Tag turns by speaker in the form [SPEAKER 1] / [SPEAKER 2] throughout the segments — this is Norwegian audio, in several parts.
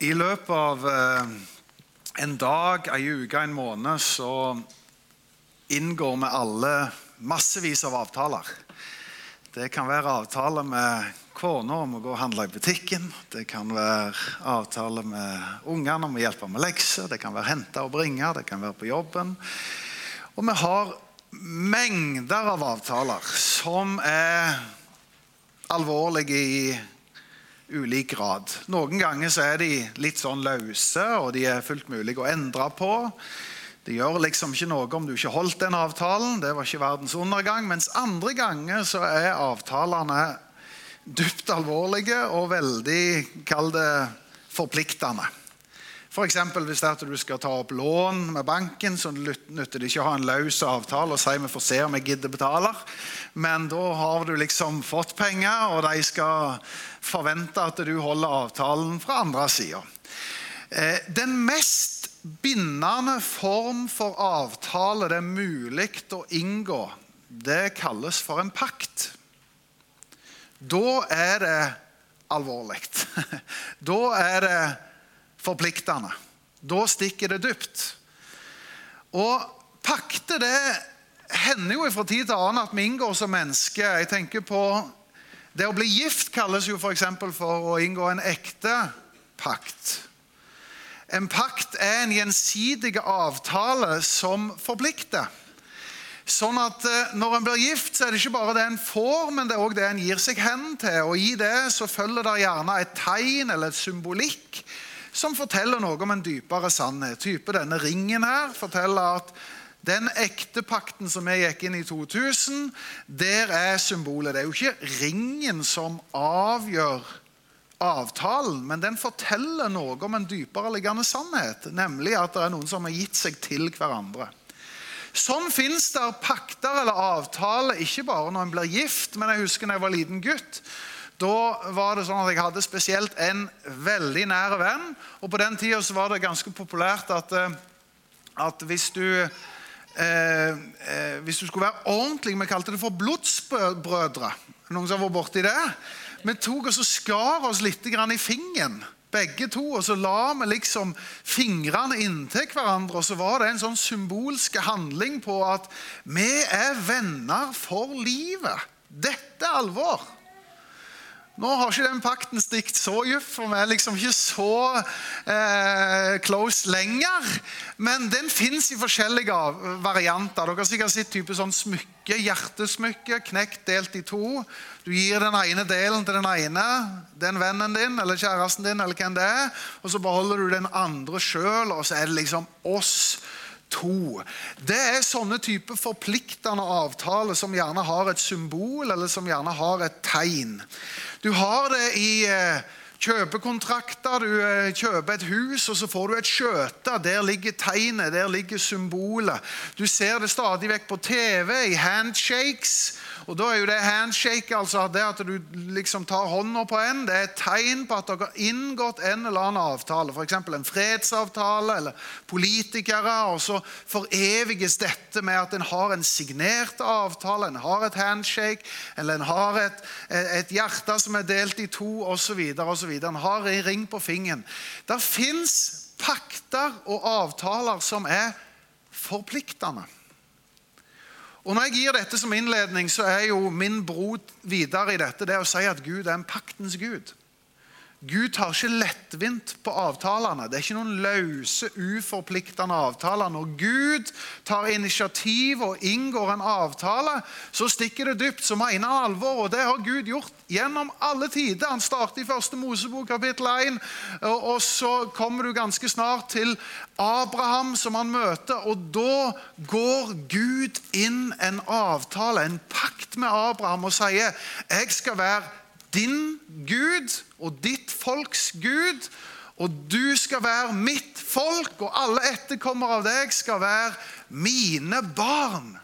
[SPEAKER 1] I løpet av eh, en dag, ei uke, en måned, så inngår vi alle massevis av avtaler. Det kan være avtaler med kona om å gå og handle i butikken. Det kan være avtaler med ungene om å hjelpe med lekser. Det kan være hente og bringe. Det kan være på jobben. Og vi har mengder av avtaler som er alvorlige i ulik grad. Noen ganger så er de litt sånn løse, og de er fullt mulig å endre på. Det gjør liksom ikke noe om du ikke holdt den avtalen. Det var ikke verdens undergang. Mens andre ganger så er avtalene dypt alvorlige og veldig, kall det, forpliktende. F.eks. hvis du skal ta opp lån med banken, så nytter det ikke å ha en løs avtale og si vi får se om jeg gidder betaler. Men da har du liksom fått penger, og de skal forvente at du holder avtalen fra andre sida. Eh, den mest bindende form for avtale det er mulig å inngå, det kalles for en pakt. Da er det alvorlig. Da er det forpliktende. Da stikker det dypt. Og pakter det hender jo fra tid til annen at vi inngår som mennesker. Jeg tenker på Det å bli gift kalles jo f.eks. For, for å inngå en ekte pakt. En pakt er en gjensidig avtale som forplikter. Sånn at eh, Når en blir gift, så er det ikke bare det en får, men det er også det en gir seg hen til. Og I det så følger det gjerne et tegn eller et symbolikk som forteller noe om en dypere sannhet. Type denne ringen her forteller at den ekte pakten som vi gikk inn i 2000, der er symbolet. Det er jo ikke ringen som avgjør avtalen, men den forteller noe om en dypere liggende sannhet. Nemlig at det er noen som har gitt seg til hverandre. Sånn fins det pakter eller avtaler ikke bare når en blir gift, men jeg husker da jeg var liten gutt. Da var det sånn at Jeg hadde spesielt en veldig nær venn. og På den tida var det ganske populært at, eh, at hvis du eh, eh, hvis du skulle være ordentlig Vi kalte det for blodsbrødre. Noen som har vært borti det? Vi tok og så skar oss litt i fingeren, begge to. Og så la vi liksom fingrene inntil hverandre. Og så var det en sånn symbolsk handling på at vi er venner for livet. Dette er alvor. Nå har ikke den pakten stikket så dypt, for vi er liksom ikke så eh, close lenger. Men den fins i forskjellige varianter. Dere har sikkert sett type sånn smykke, hjertesmykke, knekt, delt i to. Du gir den ene delen til den ene, den vennen din eller kjæresten din, eller hvem det er, og så beholder du den andre sjøl, og så er det liksom oss to. Det er sånne type forpliktende avtaler som gjerne har et symbol, eller som gjerne har et tegn. Du har det i eh, kjøpekontrakter. Du eh, kjøper et hus, og så får du et skjøte. Der ligger tegnet, der ligger symbolet. Du ser det stadig vekk på TV, i handshakes. Og da er jo det handshake, altså det at du liksom tar hånda på en, det er et tegn på at dere har inngått en eller annen avtale. F.eks. en fredsavtale eller politikere. Og så foreviges dette med at en har en signert avtale, en har et handshake, eller en har et, et hjerte som er delt i to, osv. En har en ring på fingeren. Der fins pakter og avtaler som er forpliktende. Og Når jeg gir dette som innledning, så er jo min bro videre i dette det å si at Gud er en paktens gud. Gud tar ikke lettvint på avtalene. Det er ikke noen løse, uforpliktende avtaler. Når Gud tar initiativ og inngår en avtale, så stikker det dypt. Så mener han alvor. Og det har Gud gjort gjennom alle tider. Han starter i første Mosebok, kapittel 1. Og så kommer du ganske snart til Abraham, som han møter. Og da går Gud inn en avtale, en pakt med Abraham, og sier jeg skal være din Gud og ditt folks Gud. Og du skal være mitt folk, og alle etterkommere av deg skal være mine barn.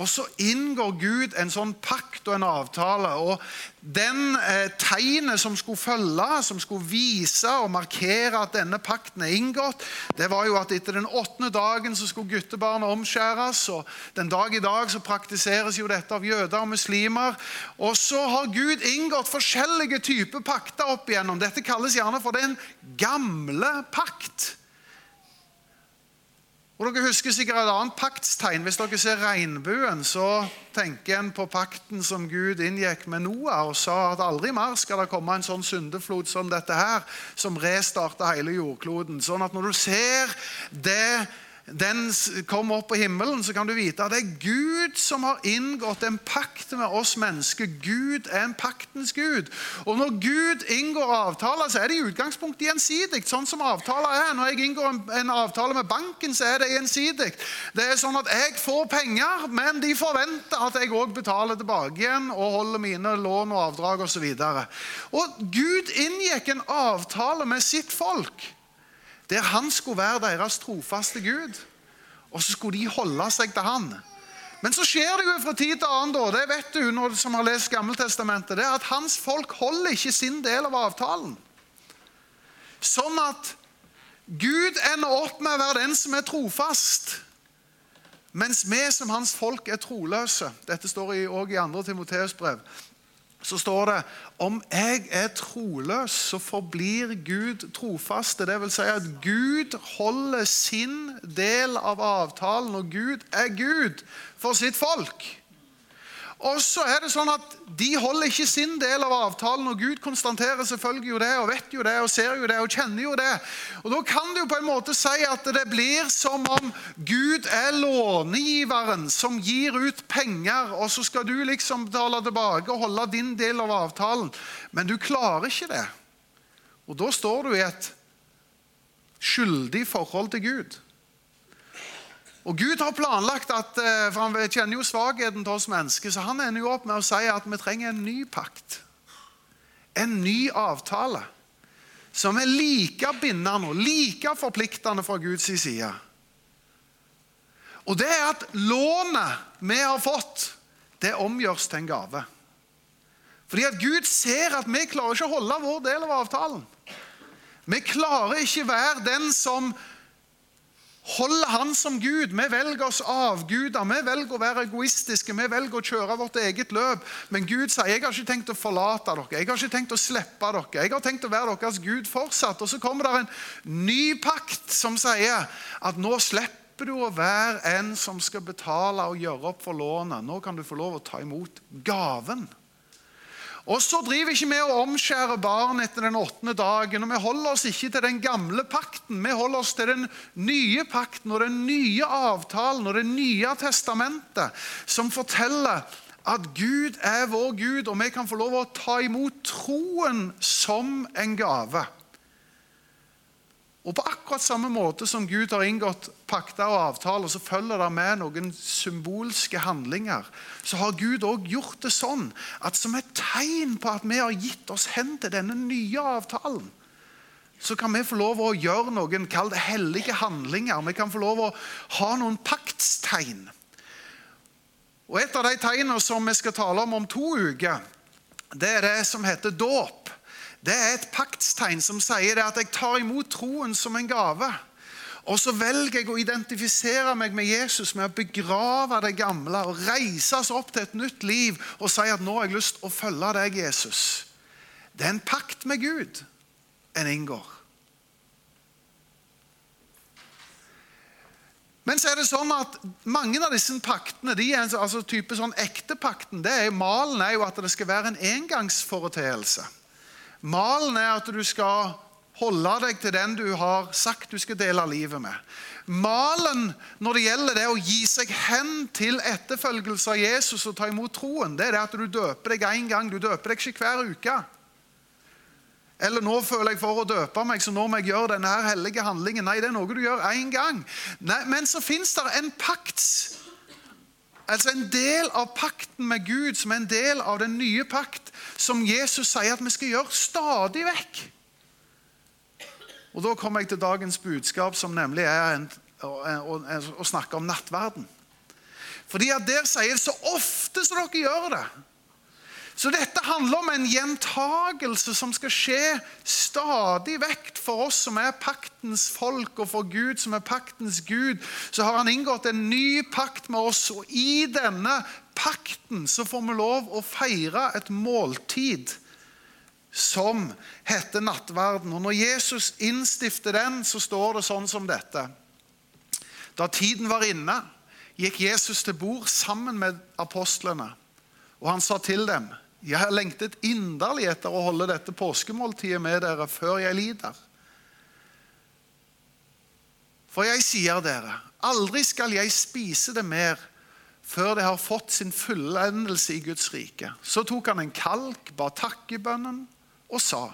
[SPEAKER 1] Og så inngår Gud en sånn pakt og en avtale. Og den eh, tegnet som skulle følge, som skulle vise og markere at denne pakten er inngått, det var jo at etter den åttende dagen så skulle guttebarnet omskjæres. Og den dag i dag så praktiseres jo dette av jøder og muslimer. Og så har Gud inngått forskjellige typer pakter opp igjennom. Dette kalles gjerne for den gamle pakt. Og dere husker sikkert et annet paktstegn. Hvis dere ser regnbuen, så tenker en på pakten som Gud inngikk med Noah og sa at aldri mer skal det komme en sånn syndeflod som dette her, som restarter hele jordkloden. Sånn at når du ser det den kommer opp på himmelen, så kan du vite at det er Gud som har inngått en pakt med oss mennesker. Gud er en paktens Gud. Og når Gud inngår avtaler, så er det i utgangspunktet gjensidig. Sånn som avtaler er. Når jeg inngår en, avtale med banken, så er det gjensidig. Det er sånn at jeg får penger, men de forventer at jeg òg betaler tilbake igjen og holder mine lån og avdrag osv. Og, og Gud inngikk en avtale med sitt folk der han skulle være deres trofaste Gud. Og så skulle de holde seg til han. Men så skjer det jo fra tid til annen, da, det vet du når, som har lest Gammeltestamentet, det er at hans folk holder ikke sin del av avtalen. Sånn at Gud ender opp med å være den som er trofast, mens vi som hans folk er troløse. Dette står også i 2. Timoteus brev så står det om jeg er troløs, så forblir Gud trofaste. Det vil si at Gud holder sin del av avtalen, og Gud er Gud for sitt folk. Og så er det sånn at De holder ikke sin del av avtalen, og Gud konstaterer selvfølgelig jo det, og vet jo det, og ser jo det, og kjenner jo det. Og Da kan du på en måte si at det blir som om Gud er lånegiveren som gir ut penger, og så skal du liksom betale tilbake og holde din del av avtalen. Men du klarer ikke det. Og da står du i et skyldig forhold til Gud. Og Gud har planlagt at, eh, for Han kjenner jo svakheten til oss mennesker, så han ender jo opp med å si at vi trenger en ny pakt. En ny avtale. Som er like bindende og like forpliktende fra Guds side. Og det er at lånet vi har fått, det omgjøres til en gave. Fordi at Gud ser at vi klarer ikke å holde vår del av avtalen. Vi klarer ikke være den som holder Han som Gud. Vi velger oss avguder. Vi velger å være egoistiske. Vi velger å kjøre vårt eget løp. Men Gud sier jeg har ikke tenkt å forlate dere. Jeg har ikke tenkt å slippe dere. Jeg har tenkt å være deres Gud fortsatt. Og så kommer det en ny pakt som sier at nå slipper du å være en som skal betale og gjøre opp for lånet. Nå kan du få lov å ta imot gaven. Og så driver ikke vi og omskjærer barn etter den åttende dagen. og Vi holder oss ikke til den gamle pakten, vi holder oss til den nye pakten og den nye avtalen og det nye testamentet, som forteller at Gud er vår Gud, og vi kan få lov å ta imot troen som en gave. Og På akkurat samme måte som Gud har inngått pakter og avtaler, så følger det med noen symbolske handlinger. Så har Gud òg gjort det sånn at som et tegn på at vi har gitt oss hen til denne nye avtalen, så kan vi få lov å gjøre noen kall hellige handlinger. Vi kan få lov å ha noen paktstegn. Og Et av de tegnene som vi skal tale om om to uker, det er det som heter dåp. Det er et paktstegn som sier at jeg tar imot troen som en gave. Og så velger jeg å identifisere meg med Jesus med å begrave det gamle og reise oss opp til et nytt liv og si at nå har jeg lyst til å følge deg, Jesus. Det er en pakt med Gud en inngår. Men så er det sånn at mange av disse paktene de er altså type sånn ektepakten, det er, Malen er jo at det skal være en engangsforeteelse. Malen er at du skal holde deg til den du har sagt du skal dele livet med. Malen når det gjelder det å gi seg hen til etterfølgelse av Jesus og ta imot troen, det er det at du døper deg én gang. Du døper deg ikke hver uke. Eller nå føler jeg for å døpe meg, så nå må jeg gjøre denne her hellige handlingen. Nei, det er noe du gjør én gang. Nei, men så fins det en pakt. Altså en del av pakten med Gud, som er en del av den nye pakt, som Jesus sier at vi skal gjøre stadig vekk. Og Da kommer jeg til dagens budskap, som nemlig er en, å, å, å snakke om nattverden. Fordi at der sier det så ofte som dere gjør det. Så dette handler om en gjentagelse som skal skje stadig vekk for oss som er paktens folk, og for Gud som er paktens Gud. Så har han inngått en ny pakt med oss, og i denne pakten så får vi lov å feire et måltid som heter nattverden. Og når Jesus innstifter den, så står det sånn som dette. Da tiden var inne, gikk Jesus til bord sammen med apostlene. Og han sa til dem, 'Jeg har lengtet inderlig etter å holde dette påskemåltidet med dere før jeg lider.' For jeg sier dere, aldri skal jeg spise det mer før det har fått sin fullendelse i Guds rike. Så tok han en kalk, ba takkebønnen og sa,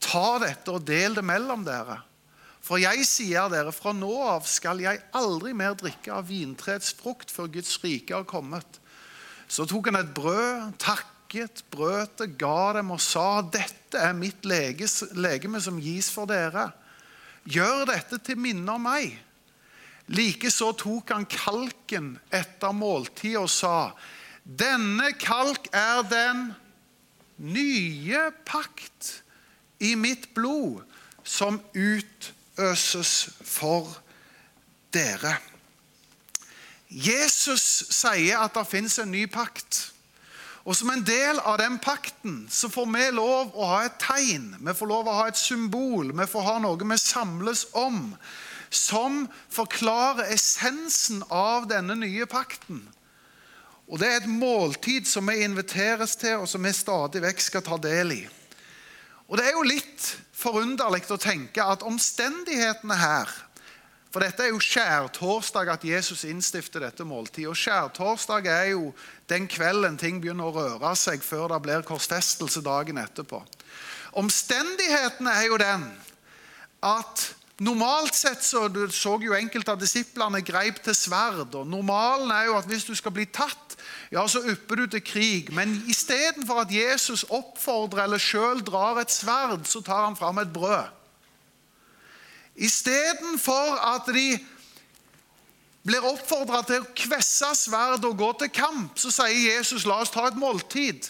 [SPEAKER 1] ta dette og del det mellom dere. For jeg sier dere, fra nå av skal jeg aldri mer drikke av vintreets frukt før Guds rike har kommet. Så tok han et brød, takket, brøt det, ga dem og sa, dette er mitt legeme som gis for dere. Gjør dette til minne om meg. Likeså tok han kalken etter måltid og sa, denne kalk er den nye pakt i mitt blod som utøses for dere. Jesus sier at det fins en ny pakt. Og Som en del av den pakten så får vi lov å ha et tegn, vi får lov å ha et symbol, vi får ha noe vi samles om, som forklarer essensen av denne nye pakten. Og Det er et måltid som vi inviteres til, og som vi stadig vekk skal ta del i. Og Det er jo litt forunderlig å tenke at omstendighetene her For dette er jo skjærtorsdag at Jesus innstifter dette måltidet. Og skjærtorsdag er jo den kvelden ting begynner å røre seg før det blir korsfestelse dagen etterpå. Omstendighetene er jo den at Normalt sett så du så jo enkelte av disiplene greip til sverd. og Normalen er jo at hvis du skal bli tatt, ja, så upper du til krig. Men istedenfor at Jesus oppfordrer eller sjøl drar et sverd, så tar han fram et brød. Istedenfor at de blir oppfordra til å kvesse sverd og gå til kamp, så sier Jesus la oss ta et måltid.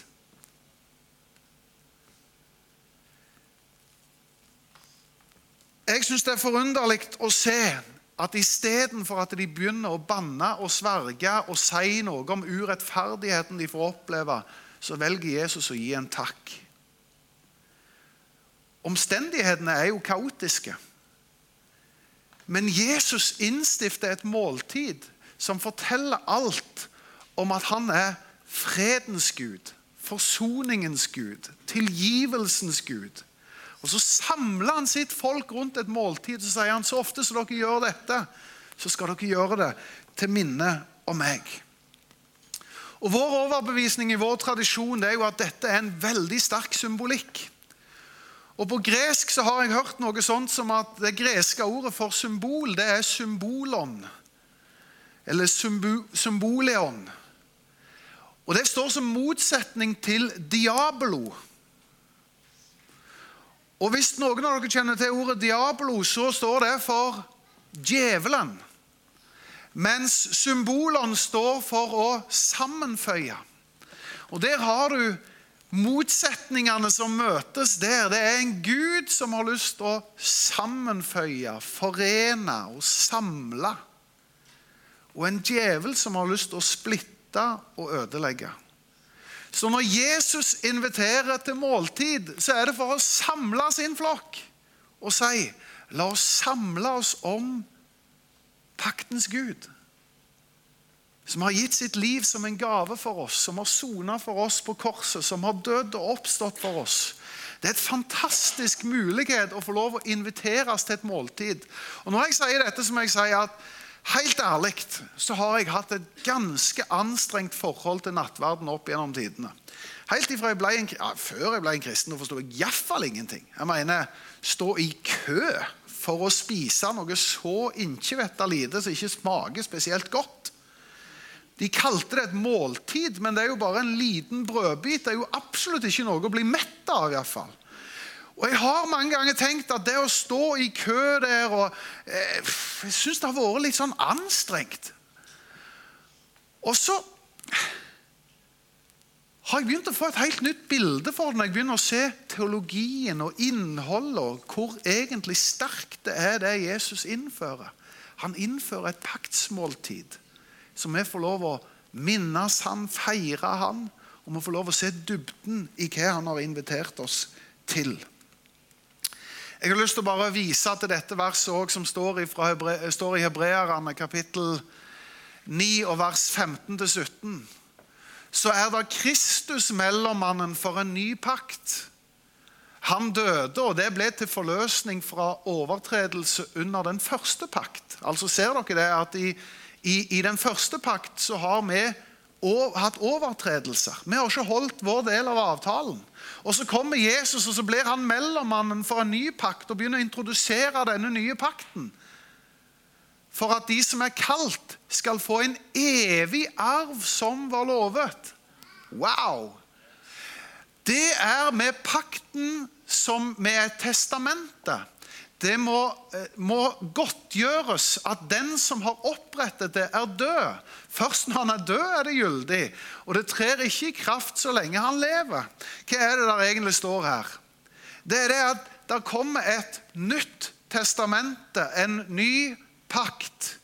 [SPEAKER 1] Jeg syns det er forunderlig å se at istedenfor at de begynner å banne og sverge og si noe om urettferdigheten de får oppleve, så velger Jesus å gi en takk. Omstendighetene er jo kaotiske. Men Jesus innstifter et måltid som forteller alt om at han er fredens Gud, forsoningens Gud, tilgivelsens Gud. Og Så samler han sitt folk rundt et måltid så sier han, så ofte som dere gjør dette, så skal dere gjøre det til minne om meg. Og Vår overbevisning i vår tradisjon er jo at dette er en veldig sterk symbolikk. Og På gresk så har jeg hørt noe sånt som at det greske ordet for symbol det er symbolon. Eller symbolion. Og Det står som motsetning til diablo. Og Hvis noen av dere kjenner til ordet diablo, så står det for djevelen. Mens symbolene står for å sammenføye. Og Der har du motsetningene som møtes der. Det er en Gud som har lyst til å sammenføye, forene og samle. Og en djevel som har lyst til å splitte og ødelegge. Så når Jesus inviterer til måltid, så er det for å samle sin flokk og si La oss samle oss om paktens Gud, som har gitt sitt liv som en gave for oss, som har sona for oss på korset, som har dødd og oppstått for oss. Det er et fantastisk mulighet å få lov å inviteres til et måltid. Og Når jeg sier dette, så må jeg si at Helt ærlig så har jeg hatt et ganske anstrengt forhold til nattverden opp gjennom tidene. Helt ifra jeg ble en, ja, Før jeg ble en kristen, forsto jeg iallfall ingenting. Jeg mener, Stå i kø for å spise noe så inkjevetta lite som ikke smaker spesielt godt. De kalte det et måltid, men det er jo bare en liten brødbit. Det er jo absolutt ikke noe å bli mett av. I hvert fall. Og Jeg har mange ganger tenkt at det å stå i kø der og, eh, Jeg syns det har vært litt sånn anstrengt. Og så har jeg begynt å få et helt nytt bilde for det når jeg begynner å se teologien og innholdet, og hvor egentlig sterkt det er det Jesus innfører. Han innfører et paktsmåltid, så vi får lov å minnes han, feire han, og vi får lov å se dybden i hva han har invitert oss til. Jeg har lyst til å bare vise til dette verset også, som står, Hebre, står i Hebreerne kapittel 9 og vers 15-17 så er det Kristus mellommannen for en ny pakt. Han døde, og det ble til forløsning fra overtredelse under den første pakt. Altså Ser dere det at i, i, i den første pakt så har vi hatt overtredelser. Vi har ikke holdt vår del av avtalen. Og Så kommer Jesus, og så blir han mellommannen for en ny pakt og begynner å introdusere denne nye pakten. For at de som er kalt, skal få en evig arv som var lovet. Wow! Det er med pakten som med et testamente. Det må, eh, må godtgjøres at den som har opprettet det, er død. Først når han er død, er det gyldig. Og det trer ikke i kraft så lenge han lever. Hva er det der egentlig står her? Det er det at det kommer et nytt testamente, en ny pakt.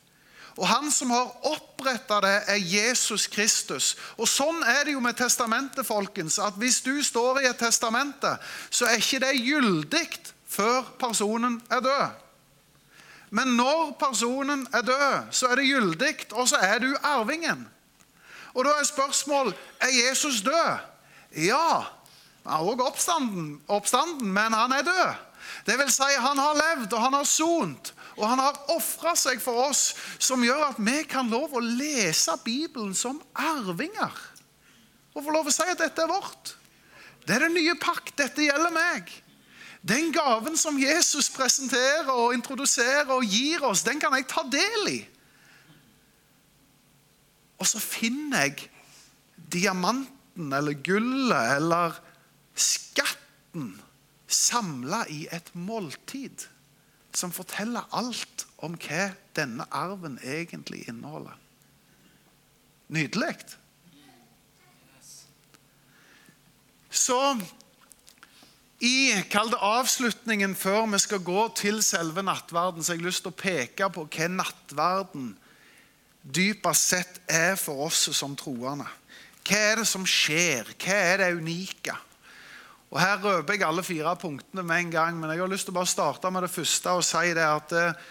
[SPEAKER 1] Og han som har oppretta det, er Jesus Kristus. Og Sånn er det jo med testamentet, folkens. At hvis du står i et testamente, så er ikke det gyldig før personen er død. Men når personen er død, så er det gyldig, og så er du arvingen. Og da er spørsmål er Jesus død. Ja. Han er også oppstanden, oppstanden, men han er død. Det vil si, han har levd, og han har sont. Og han har ofra seg for oss, som gjør at vi kan lov å lese Bibelen som arvinger. Og få lov å si at dette er vårt. Det er den nye pakt. Dette gjelder meg. Den gaven som Jesus presenterer og introduserer og gir oss, den kan jeg ta del i. Og så finner jeg diamanten eller gullet eller skatten samla i et måltid som forteller alt om hva denne arven egentlig inneholder. Nydelig. Så i kall det avslutningen før vi skal gå til selve nattverden, så jeg har jeg lyst til å peke på hva nattverden dypest sett er for oss som troende. Hva er det som skjer? Hva er det unike? Og Her røper jeg alle fire punktene med en gang, men jeg har lyst til å bare starte med det første og si det at eh,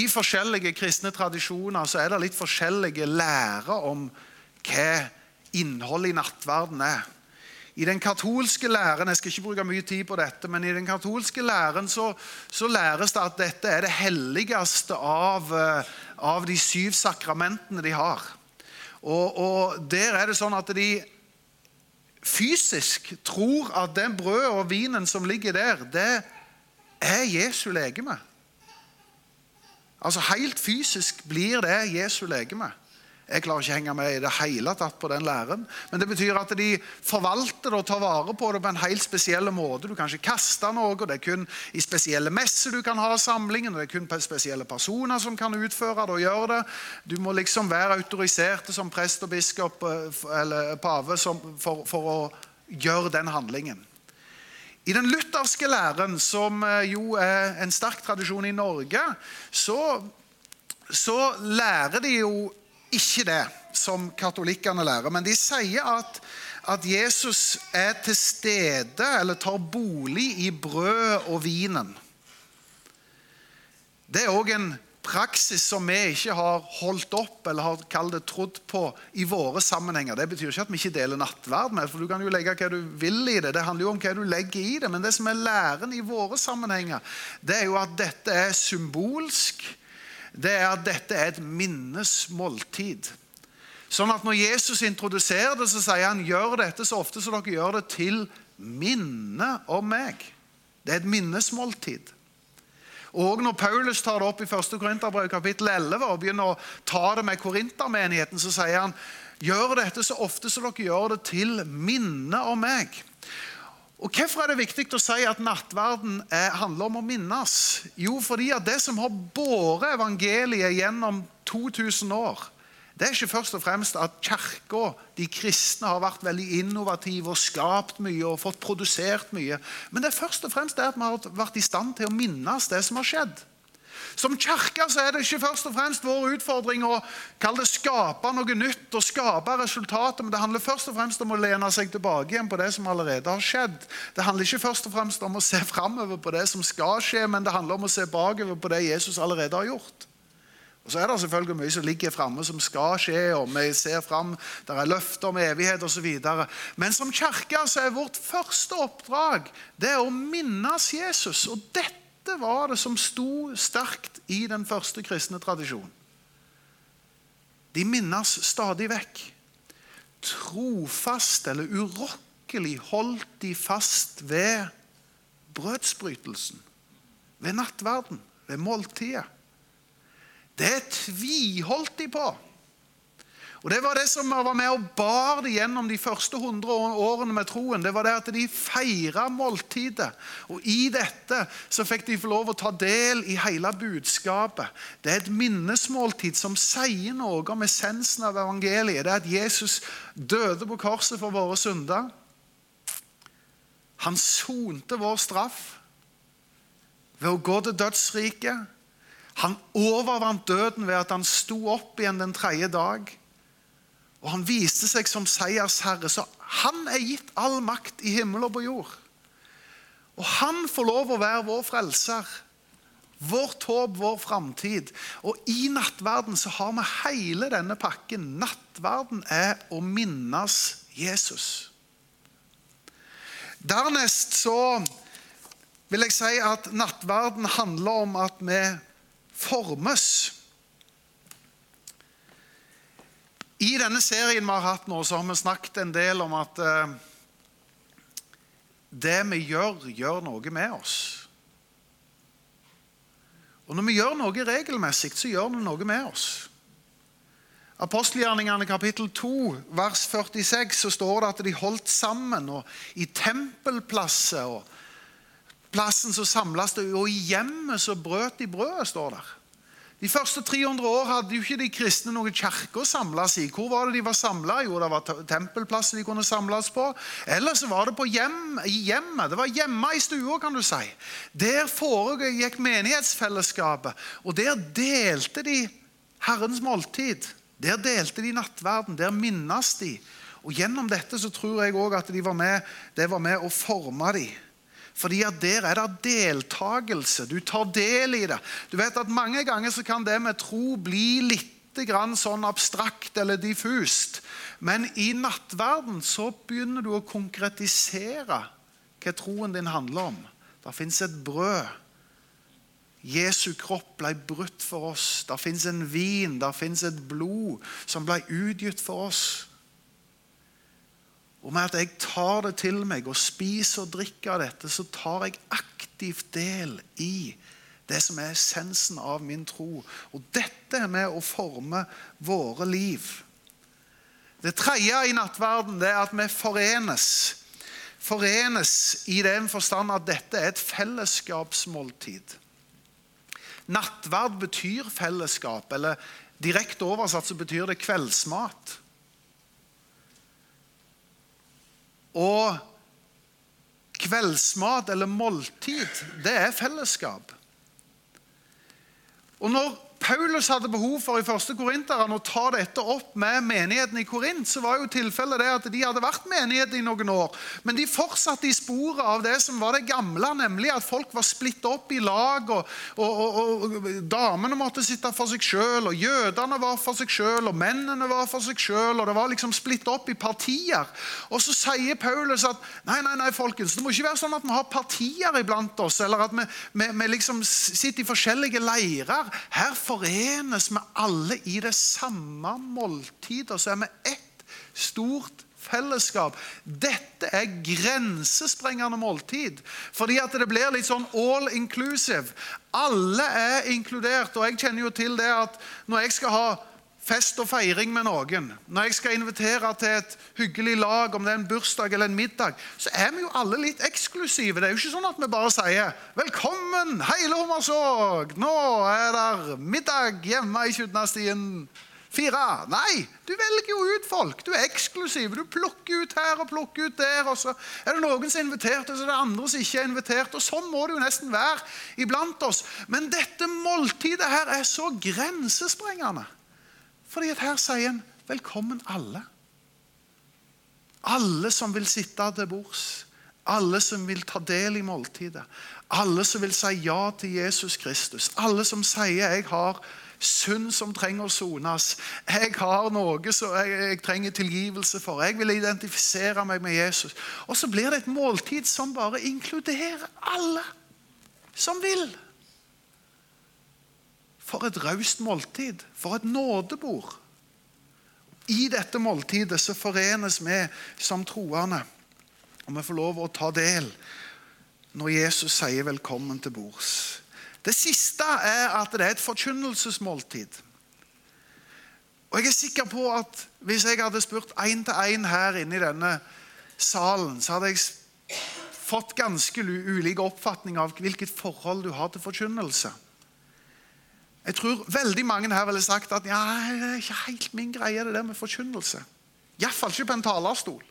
[SPEAKER 1] i forskjellige kristne tradisjoner så er det litt forskjellige lærer om hva innholdet i nattverden er. I den katolske læren jeg skal ikke bruke mye tid på dette, men i den katolske læren så, så læres det at dette er det helligste av, eh, av de syv sakramentene de har. Og, og Der er det sånn at de fysisk tror at det brødet og vinen som ligger der, det er Jesu legeme. Altså Helt fysisk blir det Jesu legeme. Jeg klarer ikke å henge med i det hele tatt på den læren. Men det betyr at de forvalter det og tar vare på det på en helt spesiell måte. Du kan ikke kaste noe, og det er kun i spesielle messer du kan ha samlingen. og Det er kun spesielle personer som kan utføre det og gjøre det. Du må liksom være autorisert som prest og biskop eh, eller pave for, for å gjøre den handlingen. I den lutherske læren, som eh, jo er en sterk tradisjon i Norge, så, så lærer de jo ikke det som katolikkene lærer, men de sier at, at Jesus er til stede eller tar bolig i brød og vinen. Det er òg en praksis som vi ikke har holdt opp eller har kalt det trodd på i våre sammenhenger. Det betyr ikke at vi ikke deler nattverd med for du kan jo legge hva du vil i det. Det handler jo om hva du legger i det. Men det som er læren i våre sammenhenger, det er jo at dette er symbolsk det er at dette er et minnesmåltid. Sånn at Når Jesus introduserer det, så sier han gjør dette så ofte som dere gjør det til minne om meg. Det er et minnesmåltid. Og Når Paulus tar det opp i 1. Korinterbrev kapittel 11 og begynner å ta det med korintermenigheten, så sier han gjør dette så ofte som dere gjør det til minne om meg. Og Hvorfor er det viktig å si at nattverden er, handler om å minnes? Jo, fordi at det som har båret evangeliet gjennom 2000 år, det er ikke først og fremst at kirka, de kristne, har vært veldig innovative og skapt mye og fått produsert mye. Men det er først og fremst det at vi har vært i stand til å minnes det som har skjedd. Som kirke er det ikke først og fremst vår utfordring å kalle det skape noe nytt og skape resultater, men det handler først og fremst om å lene seg tilbake igjen på det som allerede har skjedd. Det handler ikke først og fremst om å se framover på det som skal skje, men det handler om å se bakover på det Jesus allerede har gjort. Og Så er det selvfølgelig mye som ligger framme som skal skje, og vi ser fram, det er løfter om evighet osv. Men som kirke er vårt første oppdrag det er å minnes Jesus. Og dette var det som sto sterkt i den første kristne tradisjonen. De minnes stadig vekk. Trofast eller urokkelig holdt de fast ved brødsbrytelsen, ved nattverden, ved måltidet. Det tviholdt de på. Og Det var det som var med og bar det gjennom de første hundre årene med troen. Det var det at de feira måltidet. Og i dette så fikk de få lov å ta del i hele budskapet. Det er et minnesmåltid som sier noe om essensen av evangeliet. Det er at Jesus døde på korset for våre synder. Han sonte vår straff ved å gå til dødsriket. Han overvant døden ved at han sto opp igjen den tredje dag. Og han viste seg som seiersherre. Så han er gitt all makt i himmel og på jord. Og han får lov å være vår frelser. Vårt håp, vår framtid. Og i nattverden så har vi hele denne pakken. Nattverden er å minnes Jesus. Dernest så vil jeg si at nattverden handler om at vi formes. I denne serien vi har hatt nå, så har vi snakket en del om at eh, det vi gjør, gjør noe med oss. Og når vi gjør noe regelmessig, så gjør det noe med oss. Apostelgjerningene kapittel 2, vers 46, så står det at de holdt sammen. og I tempelplasser og plassen så samles det, og i hjemmet så brøt de brødet, står der. De første 300 år hadde jo ikke de kristne noen kirke å samles i. Hvor var det de var samla? Jo, det var tempelplasser de kunne samles på. Eller så var det på hjem, i hjemmet. Det var hjemme i stua, kan du si. Der foregikk menighetsfellesskapet. Og der delte de Herrens måltid. Der delte de nattverden. Der minnes de. Og gjennom dette så tror jeg òg at de var med, det var med å forme dem. Fordi at der er det deltakelse. Du tar del i det. Du vet at Mange ganger så kan det med tro bli litt sånn abstrakt eller diffust. Men i nattverden så begynner du å konkretisere hva troen din handler om. Det fins et brød. Jesu kropp ble brutt for oss. Det fins en vin, det fins et blod som ble utgitt for oss. Og med at jeg tar det til meg og spiser og drikker av dette, så tar jeg aktivt del i det som er essensen av min tro. Og dette er med å forme våre liv. Det tredje i nattverden det er at vi forenes. Forenes i den forstand at dette er et fellesskapsmåltid. Nattverd betyr fellesskap, eller direkte oversatt så betyr det kveldsmat. Og kveldsmat eller måltid, det er fellesskap. Og når Paulus hadde behov for i første Korinteren å ta dette opp med menigheten i Korint, så var jo tilfellet det at de hadde vært menighet i noen år. Men de fortsatte i sporet av det som var det gamle, nemlig at folk var splitta opp i lag. Og, og, og, og, damene måtte sitte for seg sjøl, og jødene var for seg sjøl, og mennene var for seg sjøl. Det var liksom splitta opp i partier. Og så sier Paulus at nei, nei, nei, folkens, det må ikke være sånn at vi har partier iblant oss, eller at vi, vi, vi liksom sitter i forskjellige leirer. Her forenes med alle i det samme måltidet. Så er vi ett stort fellesskap. Dette er grensesprengende måltid. Fordi at det blir litt sånn all inclusive. Alle er inkludert. Og jeg kjenner jo til det at når jeg skal ha fest og feiring med noen, når jeg skal invitere til et hyggelig lag, om det er en bursdag eller en middag, så er vi jo alle litt eksklusive. Det er jo ikke sånn at vi bare sier 'Velkommen, hele Hommersåk! Nå er det middag hjemme i Kjudnastien.' Fire. Nei, du velger jo ut folk. Du er eksklusiv. Du plukker ut her og plukker ut der. og Så er det noen som er invitert, og så er det andre som ikke er invitert. og Sånn må det jo nesten være iblant oss. Men dette måltidet her er så grensesprengende. Fordi at her sier en 'velkommen alle'. Alle som vil sitte til bords. Alle som vil ta del i måltidet. Alle som vil si ja til Jesus Kristus. Alle som sier 'jeg har synd som trenger å sones'. 'Jeg har noe som jeg, jeg, trenger tilgivelse for'. 'Jeg vil identifisere meg med Jesus'. Og så blir det et måltid som bare inkluderer alle som vil. For et raust måltid. For et nådebord. I dette måltidet så forenes vi som troende. Og vi får lov å ta del når Jesus sier 'velkommen til bords'. Det siste er at det er et forkynnelsesmåltid. Og Jeg er sikker på at hvis jeg hadde spurt én til én her inne i denne salen, så hadde jeg fått ganske ulik oppfatning av hvilket forhold du har til forkynnelse. Jeg tror veldig mange her ville sagt at ja, det er ikke helt min greie, det der med forkynnelse. Iallfall ikke på en talerstol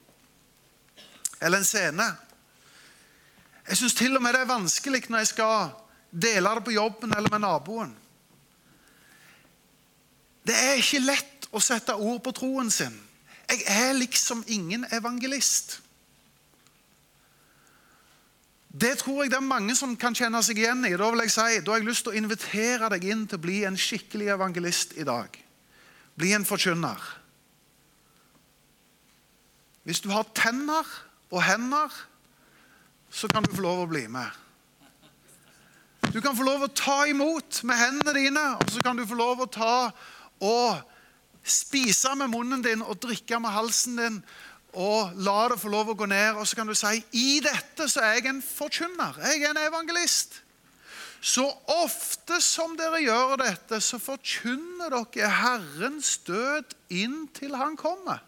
[SPEAKER 1] eller en scene. Jeg syns til og med det er vanskelig når jeg skal dele det på jobben eller med naboen. Det er ikke lett å sette ord på troen sin. Jeg er liksom ingen evangelist. Det tror jeg det er mange som kan kjenne seg igjen i. Da vil jeg si, da har jeg lyst til å invitere deg inn til å bli en skikkelig evangelist i dag. Bli en forkynner. Hvis du har tenner og hender, så kan du få lov å bli med. Du kan få lov å ta imot med hendene dine, og så kan du få lov å ta og spise med munnen din og drikke med halsen din og la det få lov å gå ned. Og så kan du si i dette så er jeg en forkynner. Jeg er en evangelist. Så ofte som dere gjør dette, så forkynner dere Herrens død inntil Han kommer.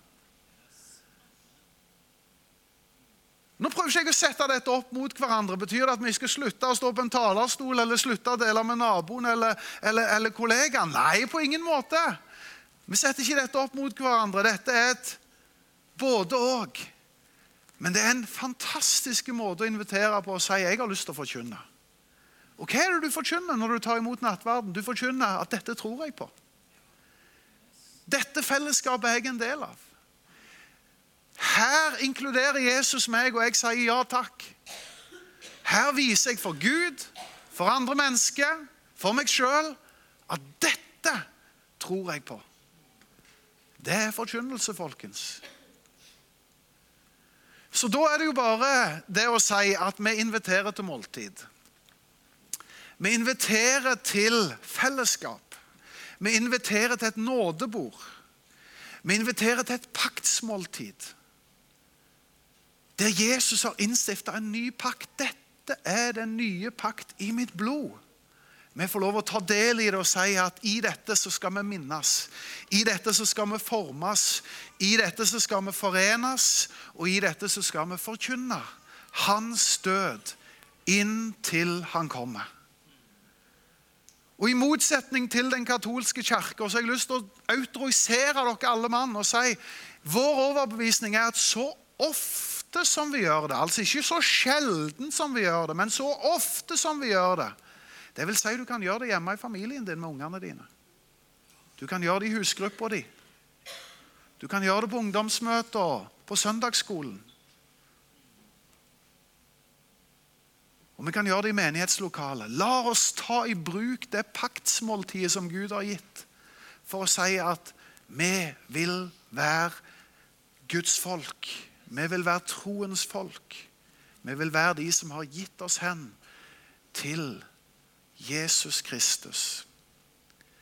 [SPEAKER 1] Nå prøver ikke jeg å sette dette opp mot hverandre. Betyr det at vi skal slutte å stå på en talerstol eller slutte å dele med naboen eller, eller, eller kollegaen? Nei, på ingen måte. Vi setter ikke dette opp mot hverandre. Dette er et både og. Men det er en fantastisk måte å invitere på å si jeg har lyst til å forkynne. Og Hva er det du forkynner når du tar imot nattverden? Du forkynner at dette tror jeg på. Dette fellesskapet er jeg en del av. Her inkluderer Jesus meg, og jeg sier ja takk. Her viser jeg for Gud, for andre mennesker, for meg sjøl, at dette tror jeg på. Det er forkynnelse, folkens. Så da er det jo bare det å si at vi inviterer til måltid. Vi inviterer til fellesskap. Vi inviterer til et nådebord. Vi inviterer til et paktsmåltid. Der Jesus har innstifta en ny pakt. Dette er den nye pakt i mitt blod. Vi får lov å ta del i det og si at i dette så skal vi minnes. I dette så skal vi formes. I dette så skal vi forenes. Og i dette så skal vi forkynne hans død inntil han kommer. Og I motsetning til den katolske kirke har jeg lyst til å autorisere dere alle mann og si vår overbevisning er at så ofte som vi gjør det, altså ikke så sjelden som vi gjør det, men så ofte som vi gjør det, det vil si du kan gjøre det hjemme i familien din med ungene dine. Du kan gjøre det i husgruppa di. Du kan gjøre det på ungdomsmøter, på søndagsskolen. Og vi kan gjøre det i menighetslokalet. La oss ta i bruk det paktsmåltidet som Gud har gitt, for å si at vi vil være Guds folk. Vi vil være troens folk. Vi vil være de som har gitt oss hen til Jesus Kristus.